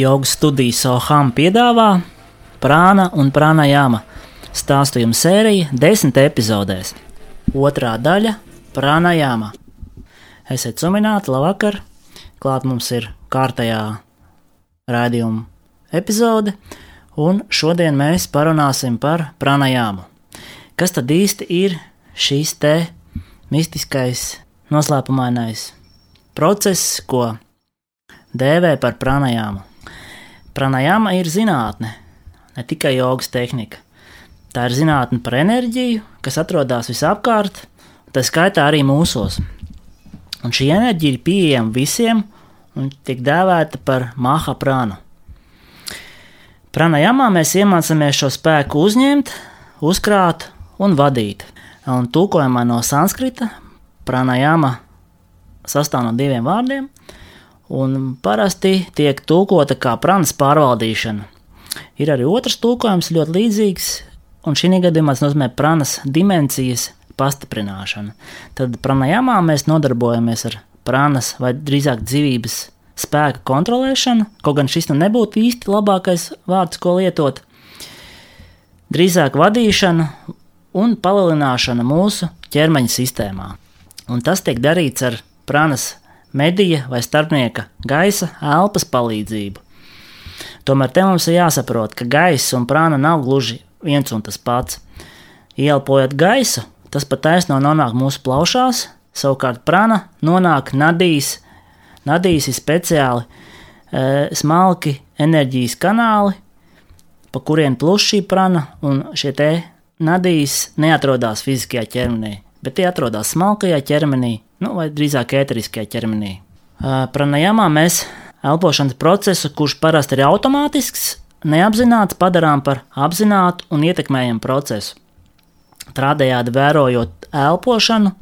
Jogas studijas Soham piedāvā prāna un prāna jāma stāstījuma sērija desmit epizodēs. Otrā daļa - prāna jāma. Esiet sumināti, labvakar! Klāt mums ir kārtējā raidījuma epizode, un šodien mēs parunāsim par pranajāmu. Kas tad īsti ir šīs te mistiskais, noslēpumainais process, ko dēvē par pranajāmu? Pranajāma ir zinātne, ne tikai jogas tehnika. Tā ir zinātne par enerģiju, kas atrodas visapkārt, tā skaitā arī mūsos. Un šī enerģija ir pieejama visiem un tiek dēvēta par maha prānu. Pranajamā mēs iemācāmies šo spēku uzņemt, uzkrāt un vadīt. Un tūkojumā no sanskrita pranajama sastāv no diviem vārdiem, un parasti tiek tulkota kā prānas pārvaldīšana. Ir arī otrs tulkojums, ļoti līdzīgs, un šī gadījumā tas nozīmē prānas dimensijas pastiprināšanu. Tad pranajamā mēs nodarbojamies ar prānas vai drīzāk dzīvības spēka kontrolēšanu, kaut gan šis nu nebūtu īsti labākais vārds, ko lietot. Drīzāk vadīšana un palielināšana mūsu ķermeņa sistēmā. Un tas tiek darīts ar prānas medija vai starpnieka gaisa elpas palīdzību. Tomēr te mums ir jāsaprot, ka gaisa un prāna nav gluži viens un tas pats. Ielpojot gaisu, tas pat taisno nonāk mūsu plaušās, savukārt prana nonāk nadīs. Nadīs ir speciāli e, smalki enerģijas kanāli, pa kuriem plūš šī prana, un šie te nadīs neatrodas fiziskajā ķermenī, bet tie atrodas smalkajā ķermenī, nu, vai drīzāk ēteriskajā ķermenī. Pranajamā mēs elpošanas procesu, kurš parasti ir automātisks, neapzināts, padarām par apzinātu un ietekmējamu procesu. Tādējādi vērojot elpošanu,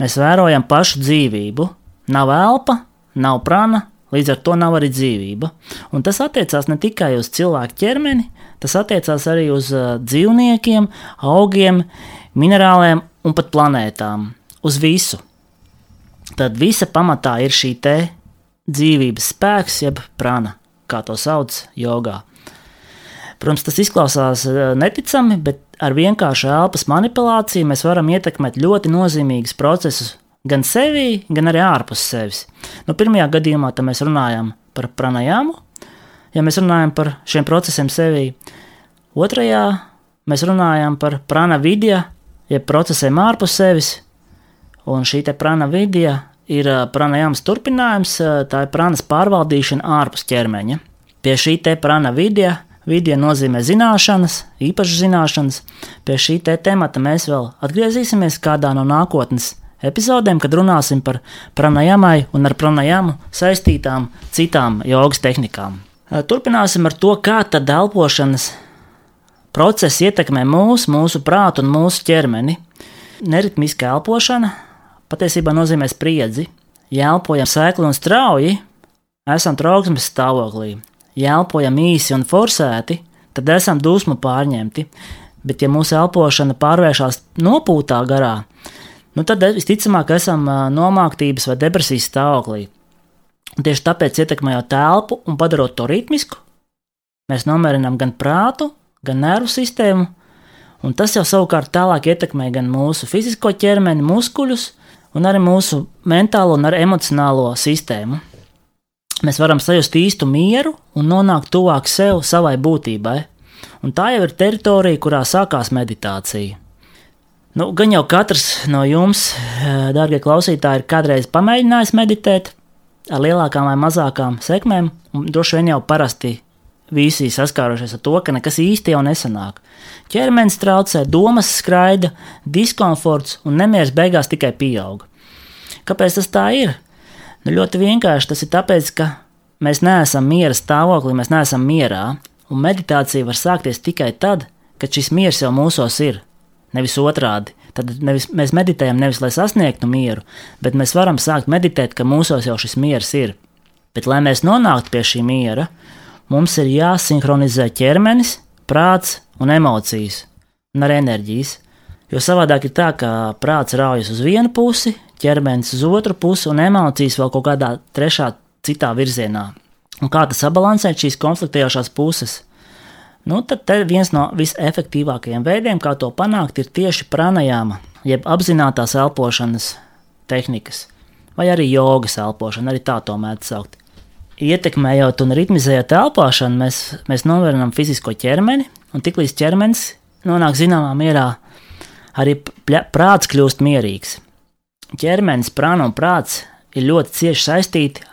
mēs vērojam pašu dzīvību. Nav elpa, nav prana, līdz ar to nav arī dzīvība. Un tas attiecās ne tikai uz cilvēku ķermeni, tas attiecās arī uz dzīvniekiem, augiem, minerāliem un pat planētām. Uz visu. Tad visa pamatā ir šī te dzīvības spēks, jeb prana, kā to sauc jogā. Protams, tas izklausās eh, neticami, bet ar vienkāršu elpas manipulāciju mēs varam ietekmēt ļoti nozīmīgus procesus gan sevi, gan arī ārpus sevis. Nu, pirmajā gadījumā mēs runājam par pranajāmu, ja mēs runājam par šiem procesiem sevi. Otrajā mēs runājam par prana vidja, jeb procesiem ārpus sevis, un šī prana vidja ir pranajāmas turpinājums, tā ir pranas pārvaldīšana ārpus ķermeņa. Pie šī te prana vidja Vidija nozīmē zināšanas, īpašas zināšanas. Pie šī te temata mēs vēl atgriezīsimies kādā no nākotnes epizodēm, kad runāsim par pranajamai un ar pranajamu saistītām citām jogas tehnikām. Turpināsim ar to, kā tad elpošanas process ietekmē mūs, mūsu prātu un mūsu ķermeni. Neritmiska elpošana patiesībā nozīmē spriedzi. Ja elpojam sēkli un strauji, esam trauksmes stāvoklī ja elpojam īsi un forsēti, tad esam dusmu pārņemti. Bet, ja mūsu elpošana pārvēršas nopūtā garā, nu tad visticamāk esam nomāktības vai depresijas stāvoklī. Tieši tāpēc, ietekmējot telpu un padarot to ritmisku, mēs nomierinām gan prātu, gan nervu sistēmu, un tas jau savukārt tālāk ietekmē gan mūsu fizisko ķermeni, muskuļus, un arī mūsu mentālo un emocionālo sistēmu mēs varam sajust īstu mieru un nonākt tuvāk sev, savai būtībai. Un tā jau ir teritorija, kurā sākās meditācija. Nu, gan jau katrs no jums, eh, darbie klausītāji, ir kādreiz pamēģinājis meditēt ar lielākām vai mazākām sekmēm, un droši vien jau parasti visi saskārušies ar to, ka nekas īsti jau nesanāk. Ķermenis traucē, domas skraida, diskomforts un nemieris beigās tikai pieaug. Kāpēc tas tā ir? Nu, ļoti vienkārši tas ir tāpēc, ka mēs neesam miera stāvoklī, mēs neesam mierā, un meditācija var sākties tikai tad, kad šis miers jau mūsos ir, nevis otrādi. Tad nevis, mēs meditējam nevis lai sasniegtu mieru, bet mēs varam sākt meditēt, ka mūsos jau šis miers ir. Bet, lai mēs nonāktu pie šī miera, mums ir jāsinhronizē ķermenis, prāts un emocijas, un arī enerģijas. Jo savādāk ir tā, ka prāts raujas uz vienu pusi, ķermenis uz otru pusi un emocijas vēl kaut kādā trešā, citā virzienā. Un kā tas sabalansēt šīs konfliktējošās puses? Nu, tad viens no visefektīvākajiem veidiem, kā to panākt, ir tieši pranajāma, jeb apzinātās elpošanas tehnikas, vai arī jogas elpošana, arī tā to mēdz saukt. Ietekmējot un ritmizējot elpošanu, mēs, mēs novirzām fizisko ķermeni, un tiklīdz ķermenis nonāk zināmā mierā, arī prāts kļūst mierīgs. Ķermenis, prāna un prāts ir ļoti cieši saistīti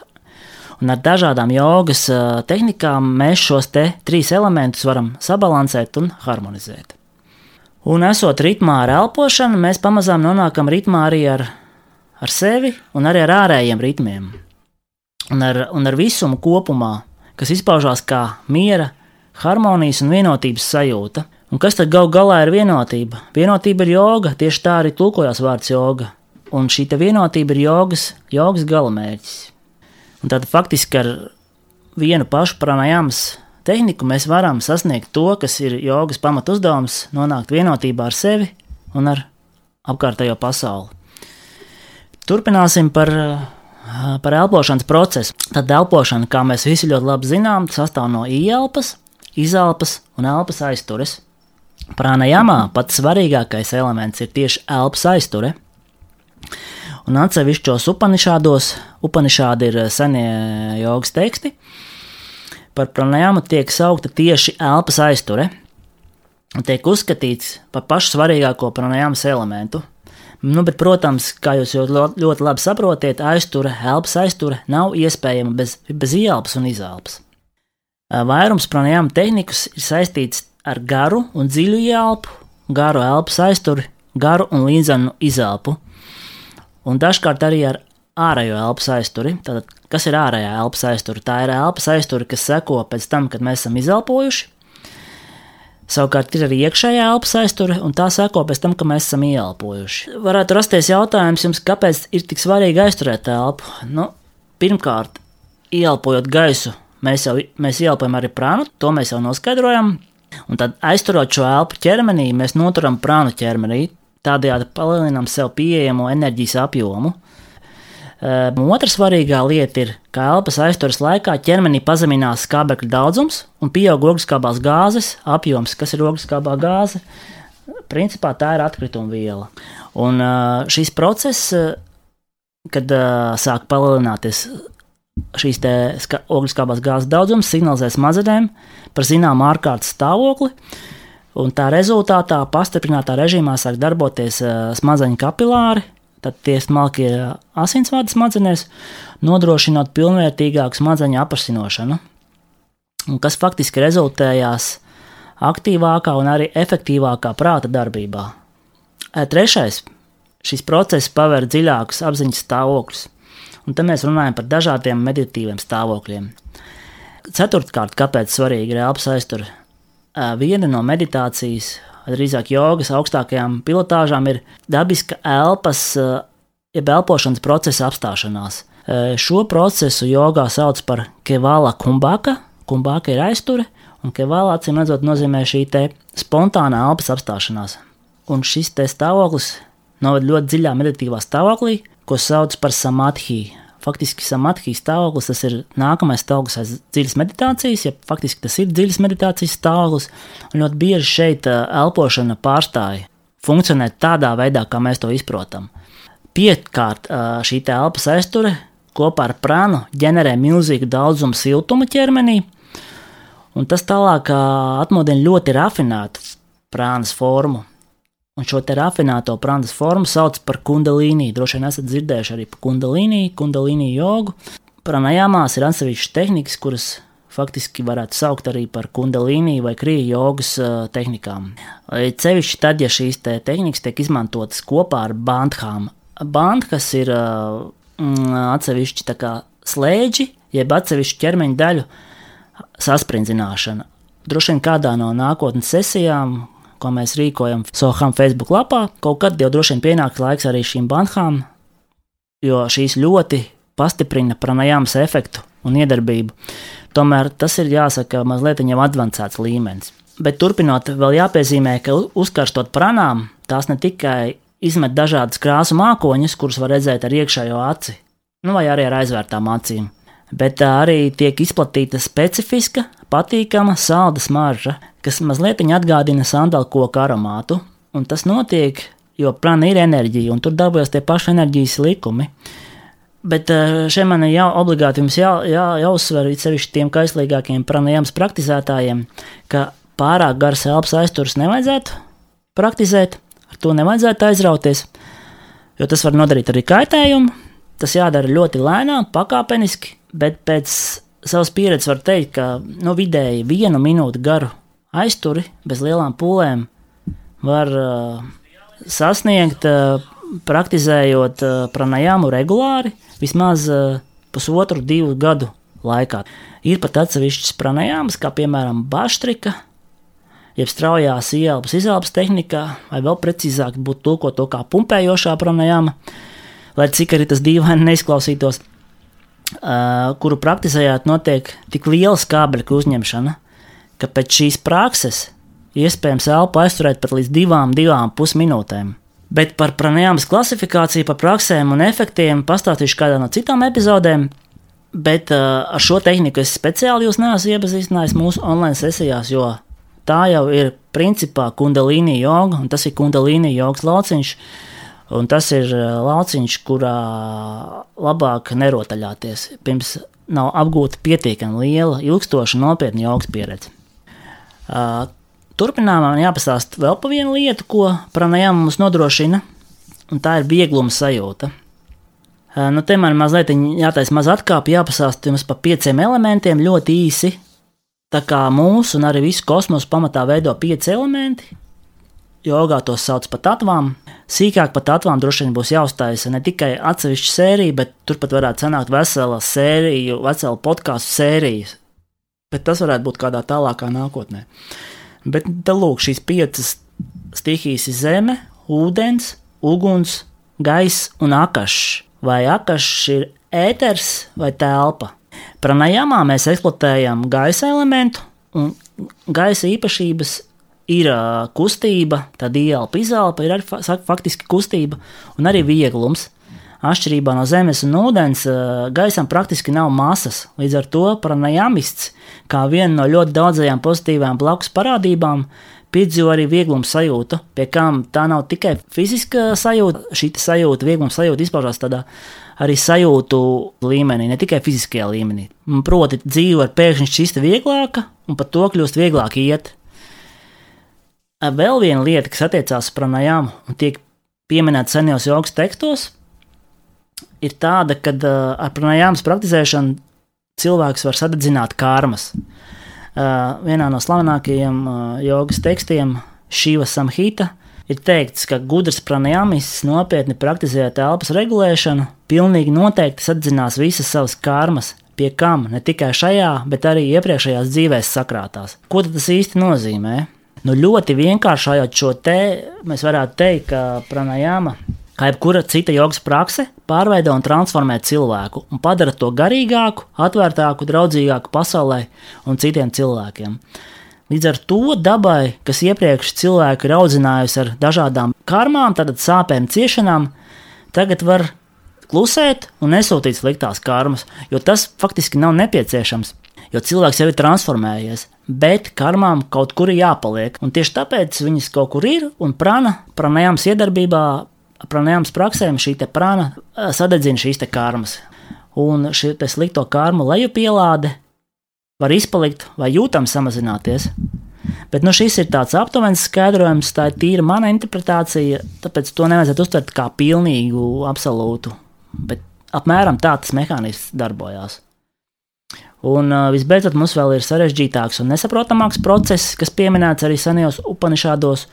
Un ar dažādām jogas tehnikām mēs šos trīs elementus varam sabalansēt un harmonizēt. Un esot ritmā ar elpošanu, mēs pamazām nonākam ritmā arī ar, ar sevi un arī ar ārējiem ritmiem. Un ar, un ar visumu kopumā, kas izpaužās kā miera, harmonijas un vienotības sajūta. Un kas tad gal galā ir vienotība? Vienotība ir joga, tieši tā arī tulkojās vārds joga. Un šī vienotība ir jogas, jogas galamērķis. Un tad faktiski ar vienu pašu pranajāmas tehniku mēs varam sasniegt to, kas ir jogas pamatu uzdevums, nonākt vienotībā ar sevi un ar apkārtējo pasauli. Turpināsim par, par elpošanas procesu. Tad elpošana, kā mēs visi ļoti labi zinām, sastāv no ieelpas, izelpas un elpas aiztures. Prānajamā pats svarīgākais elements ir tieši elpas aizture un atsevišķos upanišādos, upanišādi ir senie jogas teksti, par pranajāmu tiek saukta tieši elpas aizture, un tiek uzskatīts par pašu svarīgāko pranajāmas elementu. Nu, bet, protams, kā jūs ļoti labi saprotat, aizture, elpas aizture nav iespējama bez, bez ieelpas un izelpas. Vairums pranajāma tehnikas ir saistīts ar garu un dziļu ieelpu, garu elpas aizturi, garu un līdzenu izelpu un dažkārt arī ar ārējo elpas aizturi. Tātad, kas ir ārējā elpas aiztura? Tā ir elpas aiztura, kas seko pēc tam, kad mēs esam izelpojuši. Savukārt ir arī iekšējā elpas aizture, un tā seko pēc tam, kad mēs esam ieelpojuši. Varētu rasties jautājums jums, kāpēc ir tik svarīgi aizturēt elpu? Nu, pirmkārt, ieelpojot gaisu, mēs jau mēs ieelpojam arī prānu, to mēs jau noskaidrojam. Un tad aizturot šo elpu ķermenī, mēs noturam prānu ķermenī. Tādējādi palielinām sev pieejamo enerģijas apjomu. Um, otra svarīgā lieta ir, ka elpas aizturas laikā ķermenī pazeminās skābekļa daudzums un pieaug ogliskābās gāzes apjoms. Kas ir ogliskābā gāze? Principā tā ir atkrituma viela. Un uh, šis process, kad uh, sāk palielināties šīs ogliskābās gāzes daudzums, signalizē smadzenēm par zināmu ārkārtas stāvokli. Un tā rezultātā pastiprinātā režīmā sāk darboties smadzeņu kapilāri, tad tie smalkie asinsvadi smadzenēs, nodrošinot pilnvērtīgāku smadzeņu aprasinošanu, kas faktiski rezultējās aktīvākā un arī efektīvākā prāta darbībā. Trešais - šis process paver dziļākus apziņas stāvokļus, un te mēs runājam par dažādiem meditīviem stāvokļiem. Ceturtkārt, kāpēc svarīgi ir elpas aizturēt? viena no meditācijas, drīzāk jogas augstākajām pilotāžām ir dabiska elpas, jeb elpošanas procesa apstāšanās. Šo procesu jogā sauc par kevala kumbaka. Kumbaka ir aizture, un kevala acīm redzot nozīmē šī spontānā elpas apstāšanās. Un šis stāvoklis noved ļoti dziļā meditīvā stāvoklī, ko sauc par samadhi, faktiski samadhijas stāvoklis, tas ir nākamais stāvoklis aiz dziļas meditācijas, ja faktiski tas ir dziļas meditācijas stāvoklis, ļoti bieži šeit elpošana pārstāja funkcionēt tādā veidā, kā mēs to izprotam. Piekārt šī elpas aizture kopā ar prānu ģenerē milzīgu daudzumu siltuma ķermenī, un tas tālāk atmodina ļoti rafinētu prānas formu. Un šo te rafinēto prandas formu sauc par kundalīniju. Droši vien esat dzirdējuši arī par kundalīniju, kundalīniju jogu. Pranajāmās ir atsevišķas tehnikas, kuras faktiski varētu saukt arī par kundalīniju vai krīju jogas tehnikām. Cevišķi tad, ja šīs te tehnikas tiek izmantotas kopā ar bandhām. Bandhas ir uh, atsevišķi slēdži, jeb atsevišķu ķermeņa daļu sasprindzināšana. Droši vien kādā no nākotnes sesijām, ko mēs rīkojam Soham Facebook lapā. Kaut kad jau droši vien pienāks laiks arī šīm banhām, jo šīs ļoti pastiprina pranajāmas efektu un iedarbību. Tomēr tas ir jāsaka mazliet jau avansēts līmenis. Bet turpinot, vēl jāpiezīmē, ka uzkarstot pranām, tās ne tikai izmet dažādas krāsu mākoņus, kurus var redzēt ar iekšējo aci, nu vai arī ar aizvērtām acīm. Bet arī tiek izplatīta specifiska, patīkama salda smarža, kas mazliet atgādina sandalkoku aromātu. Un tas notiek, jo prana ir enerģija, un tur darbojas tie paši enerģijas likumi. Bet šeit man ir jau obligāti jā, jā, jāuzsver, sevišķi tiem kaislīgākiem pranajāmas praktizētājiem, ka pārāk garas elpas aizturs nevajadzētu praktizēt, ar to nevajadzētu aizrauties, jo tas var nodarīt arī kaitējumu. Tas jādara ļoti lēnām, pakāpeniski, bet pēc savas pieredzes var teikt, ka nu, vidēji vienu minūti garu aizturi bez lielām pūlēm var uh, sasniegt, uh, praktizējot uh, pranajāmu regulāri, vismaz uh, pusotru, divu gadu laikā. Ir pat atsevišķas pranajāmas, kā piemēram baštrika, jeb straujās ieelpas izelpas tehnikā, vai vēl precīzāk būtu tulkot to kā pumpējošā pranajāma, lai cik arī tas dīvaini neizklausītos, uh, kuru praktizējot notiek tik liela skābekļa uzņemšana, ka pēc šīs prakses iespējams elpu aizturēt pat līdz divām, divām pusminūtēm. Bet par pranajāmas klasifikāciju, par praksēm un efektiem pastāstīšu kādā no citām epizodēm, bet uh, ar šo tehniku es speciāli jūs neesmu iepazīstinājis mūsu online sesijās, jo tā jau ir principā kundalīni joga, un tas ir kundalīni jogas lauciņš. Un tas ir eh, lauciņš, kurā labāk nerotaļāties, pirms nav apgūta pietiekami liela, ilgstoša, nopietna jogas pieredze. Uh, turpinājumā man jāpastāsta vēl par vienu lietu, ko pranajām mums nodrošina, un tā ir viegluma sajūta. Uh, nu, te man mazliet jātaisa maz atkāpja, jāpastāsta jums par pieciem elementiem ļoti īsi, Tā kā mūsu un arī visu kosmosu pamatā veido pieci elementi, jogā tos sauc par tatvām. Sīkāk par tatvām droši vien būs jāuztaisa ne tikai atsevišķa sērija, bet turpat varētu sanākt vesela sērija, vesela podkāstu sērija. Bet tas varētu būt kādā tālākā nākotnē. Bet tā lūk, šīs piecas stihijas ir zeme, ūdens, uguns, gaiss un akašs. Vai akašs ir ēters vai telpa? Pranajāmā mēs eksploatējam gaisa elementu, un gaisa īpašības ir uh, kustība, tad ielpa, izelpa ir arī faktiski kustība un arī vieglums. Atšķirībā no zemes un ūdens, uh, gaisam praktiski nav masas. Līdz ar to pranajāmists, kā viena no ļoti daudzajām pozitīvām blakus parādībām, piedzīvo arī viegluma sajūtu, pie kam tā nav tikai fiziska sajūta, šī sajūta, viegluma sajūta izpaužās tādā arī sajūtu līmenī, ne tikai fiziskajā līmenī. Proti, dzīve var pēkšņi šķist vieglāka, un par to kļūst vieglāk iet. Vēl viena lieta, kas attiecās uz pranajām un tiek pieminēta senajos jogas tekstos, ir tāda, ka ar pranajāmas praktizēšanu cilvēks var sadedzināt karmas. Vienā no slavenākajiem jogas tekstiem, Šīva Samhita, ir teikts, ka gudrs pranajāmists nopietni praktizējot elpas regulēšanu, pilnīgi noteikti sadzinās visas savas karmas, pie kam ne tikai šajā, bet arī iepriekšējās dzīvēs sakrātās. Ko tas īsti nozīmē? Nu, ļoti vienkāršojot šo te, mēs varētu teikt, ka pranajāma, kā jebkura cita jogas prakse, pārveido un transformē cilvēku un padara to garīgāku, atvērtāku, draudzīgāku pasaulē un citiem cilvēkiem. Līdz ar to dabai, kas iepriekš cilvēku ir audzinājusi ar dažādām karmām, tātad sāpēm, ciešanām, tagad var klusēt un nesūtīt sliktās karmas, jo tas faktiski nav nepieciešams. Jo cilvēks jau ir transformējies, bet karmām kaut kur ir jāpaliek. Un tieši tāpēc viņas kaut kur ir, un prana, pranajāms iedarbībā, pranajāms praksēm šī prana eh, sadedzina šīs karmas. Un šī slikto karmu lejupielāde var izpalikt vai jūtam samazināties. Bet nu, šis ir tāds aptuvens skaidrojums, tā ir tīra mana interpretācija, tāpēc to nevajadzētu uztvert kā pilnīgu, absolūtu Bet apmēram tā tas mehānisms darbojās. Un visbeidzot, mums vēl ir sarežģītāks un nesaprotamāks process, kas pieminēts arī senajos upanišādos,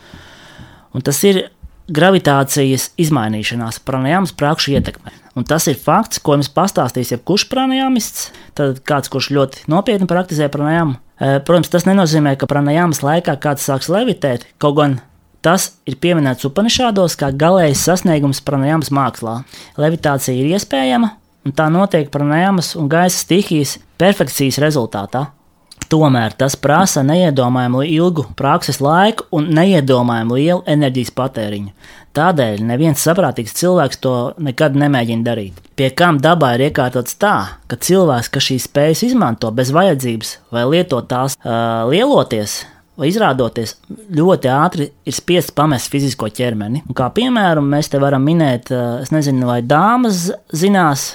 un tas ir gravitācijas izmainīšanās pranajāmas prakšu ietekme. Un tas ir fakts, ko jums pastāstīs jebkurš pranajāmists, tad kāds, kurš ļoti nopietni praktizē pranajāmu. Protams, tas nenozīmē, ka pranajāmas laikā kāds sāks levitēt, kaut gan Tas ir pieminēts Upanišādos kā galējs sasniegums pranajāmas mākslā. Levitācija ir iespējama, un tā notiek pranajāmas un gaisa stihijas perfekcijas rezultātā. Tomēr tas prasa neiedomājumu ilgu prakses laiku un neiedomājumu lielu enerģijas patēriņu. Tādēļ neviens saprātīgs cilvēks to nekad nemēģina darīt. Pie kam dabā ir iekārtots tā, ka cilvēks, kas šīs spējas izmanto bez vajadzības vai lietot tās uh, lieloties, vai izrādoties ļoti ātri ir spiests pamest fizisko ķermeni. Un kā piemēram, mēs te varam minēt, es nezinu, vai dāmas zinās,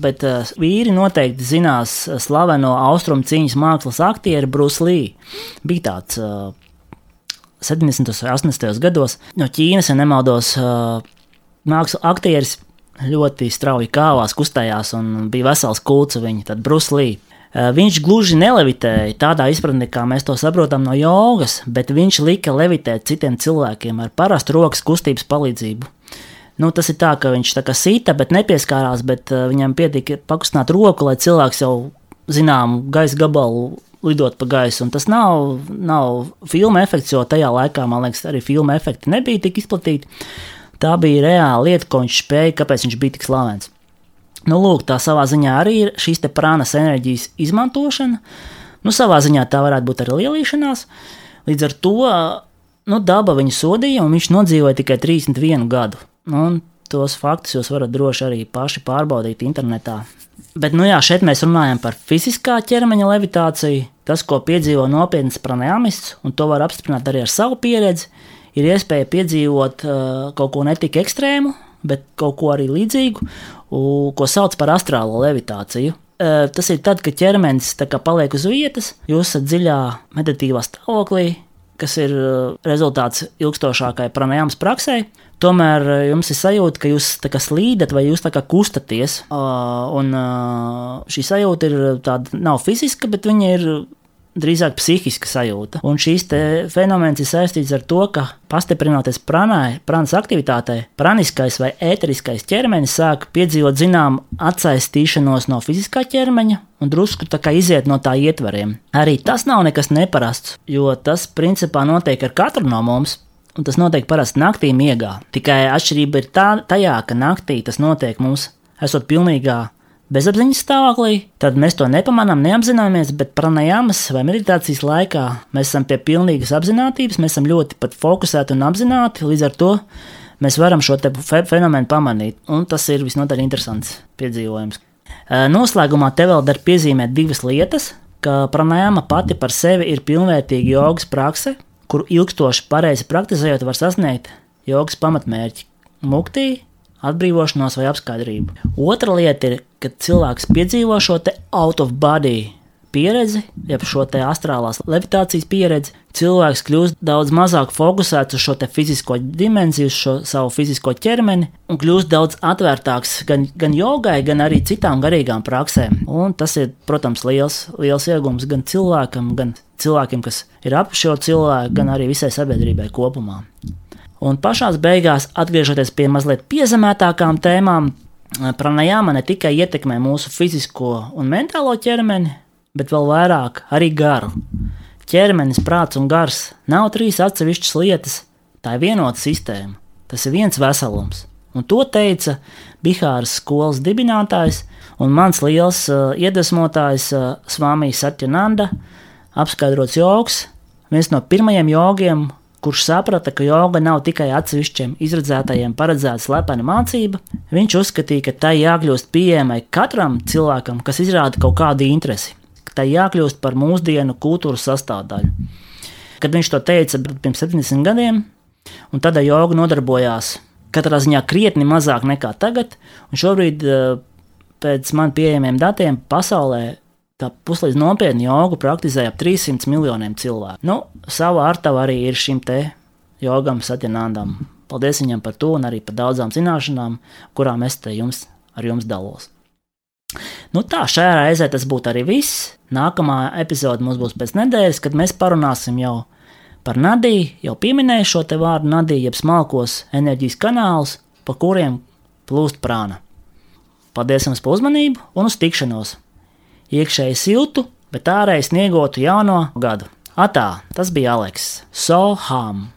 bet vīri noteikti zinās slaveno austrumu cīņas mākslas aktieru Bruce Lee. Bija tāds 70. un 80. gados no Ķīnas, ja nemaldos, mākslas aktieris ļoti strauji kāvās, kustējās un bija vesels kults viņa, tad Bruce Lee. Eh, viņš gluži nelevitēja tādā izpratnē, kā mēs to saprotam no jogas, bet viņš lika levitēt citiem cilvēkiem ar parastu rokas kustības palīdzību. Nu, tas ir tā, ka viņš tā kā sita, bet nepieskārās, bet uh, viņam pietika pakustināt roku, lai cilvēks jau zināmu gaisa gabalu lidot pa gaisu. Un tas nav, nav filma efekts, jo tajā laikā, man liekas, arī filma efekti nebija tik izplatīti. Tā bija reāla lieta, ko viņš spēja, kāpēc viņš bija tik slavens. Nu, lūk, tā savā ziņā arī ir šīs prānas enerģijas izmantošana. Nu, savā ziņā tā varētu būt arī lielīšanās. Līdz ar to nu, daba viņu sodīja, un viņš nodzīvoja tikai 31 gadu. Nu, un tos faktus jūs varat droši arī paši pārbaudīt internetā. Bet, nu jā, šeit mēs runājam par fiziskā ķermeņa levitāciju. Tas, ko piedzīvo nopietns pranāmists, un to var apstiprināt arī ar savu pieredzi, ir iespēja piedzīvot uh, kaut ko netik ekstrēmu, bet kaut ko arī līdzīgu, ko sauc par astrālo levitāciju. Tas ir tad, kad ķermenis paliek uz vietas, jūs esat dziļā meditatīvā stāvoklī, kas ir rezultāts ilgstošākai pranājāmas praksē. Tomēr jums ir sajūta, ka jūs slīdat vai jūs kustaties. Un šī sajūta ir tāda nav fiziska, bet viņa ir drīzāk psihiska sajūta. Un šīs fenomens ir saistīts ar to, ka pastiprinoties pranai, prānas aktivitātei, praniskais vai ēteriskais ķermenis sāk piedzīvot zināmu atsaistīšanos no fiziskā ķermeņa un drusku tā kā iziet no tā ietvariem. Arī tas nav nekas neparasts, jo tas principā notiek ar katru no mums. Un tas notiek parasti naktī miegā. Tikai atšķirība ir tā, tajā, ka naktī tas notiek mums, esot pilnīgā bezapziņas stāvoklī, tad mēs to nepamanām, neapzināmies, bet pranajāmas vai meditācijas laikā mēs esam pie pilnīgas apziņotības, mēs esam ļoti fokusēti un apzināti, līdz ar to mēs varam šo fenomenu pamanīt, un tas ir visnotaļ interesants piedzīvojums. Noslēgumā te vēl dar piezīmēt divas lietas, ka pranajāma pati par sevi ir pilnvērtīga jogas prakse, kuru ilgstoši pareizi praktizējot var sasniegt jogas pamatmērķi - muktī, atbrīvošanos vai apskaidrību. Otra lieta ir, kad cilvēks piedzīvo šo out of body pieredzi, jeb šo astrālās levitācijas pieredzi, cilvēks kļūst daudz mazāk fokusēts uz šo fizisko dimensiju, uz šo savu fizisko ķermeni, un kļūst daudz atvērtāks gan, gan jogai, gan arī citām garīgām praksēm. Un tas ir, protams, liels, liels iegūms gan cilvēkam, gan cilvēkiem, kas ir ap šo cilvēku, gan arī visai sabiedrībai kopumā. Un pašā beigās, atgriežoties pie mazliet piezemētākām tēmām, pranajāma ne tikai ietekmē mūsu fizisko un mentālo ķermeni, bet vēl vairāk arī garu. Ķermenis, prāts un gars nav trīs atsevišķas lietas, tā ir vienota sistēma. Tas ir viens veselums. Un to teica Bihāras skolas dibinātājs un mans liels uh, iedvesmotājs uh, Svāmijs Satjananda, apskaidrots joks, viens no pirmajiem jogiem, kurš saprata, ka joga nav tikai atsevišķiem izredzētajiem paredzēta slepena mācība, viņš uzskatīja, ka tai jākļūst pieejamai katram cilvēkam, kas izrāda kaut kādu interesi, ka tai jākļūst par mūsdienu kultūras sastāvdaļu. Kad viņš to teica pirms 70 gadiem, un tad ar jogu nodarbojās katrā ziņā krietni mazāk nekā tagad, un šobrīd eh, pēc man pieejamiem datiem pasaulē Tā puslīdz nopietni jogu praktizē ap 300 miljoniem cilvēku. Nu, savu artavu arī ir šim te jogam Satjanandam. Paldies viņam par to un arī par daudzām zināšanām, kurām es te jums, ar jums dalos. Nu tā, šajā reizē tas būtu arī viss. Nākamā epizode mums būs pēc nedēļas, kad mēs parunāsim jau par nadiju, jau pieminēju šo te vārdu nadiju, jeb smalkos enerģijas kanālus, pa kuriem plūst prāna. Paldies jums par uzmanību un uz tikšanos! Iekšēji siltu, bet ārēji sniegotu jauno gadu. Atā, tas bija Aleks. So ham!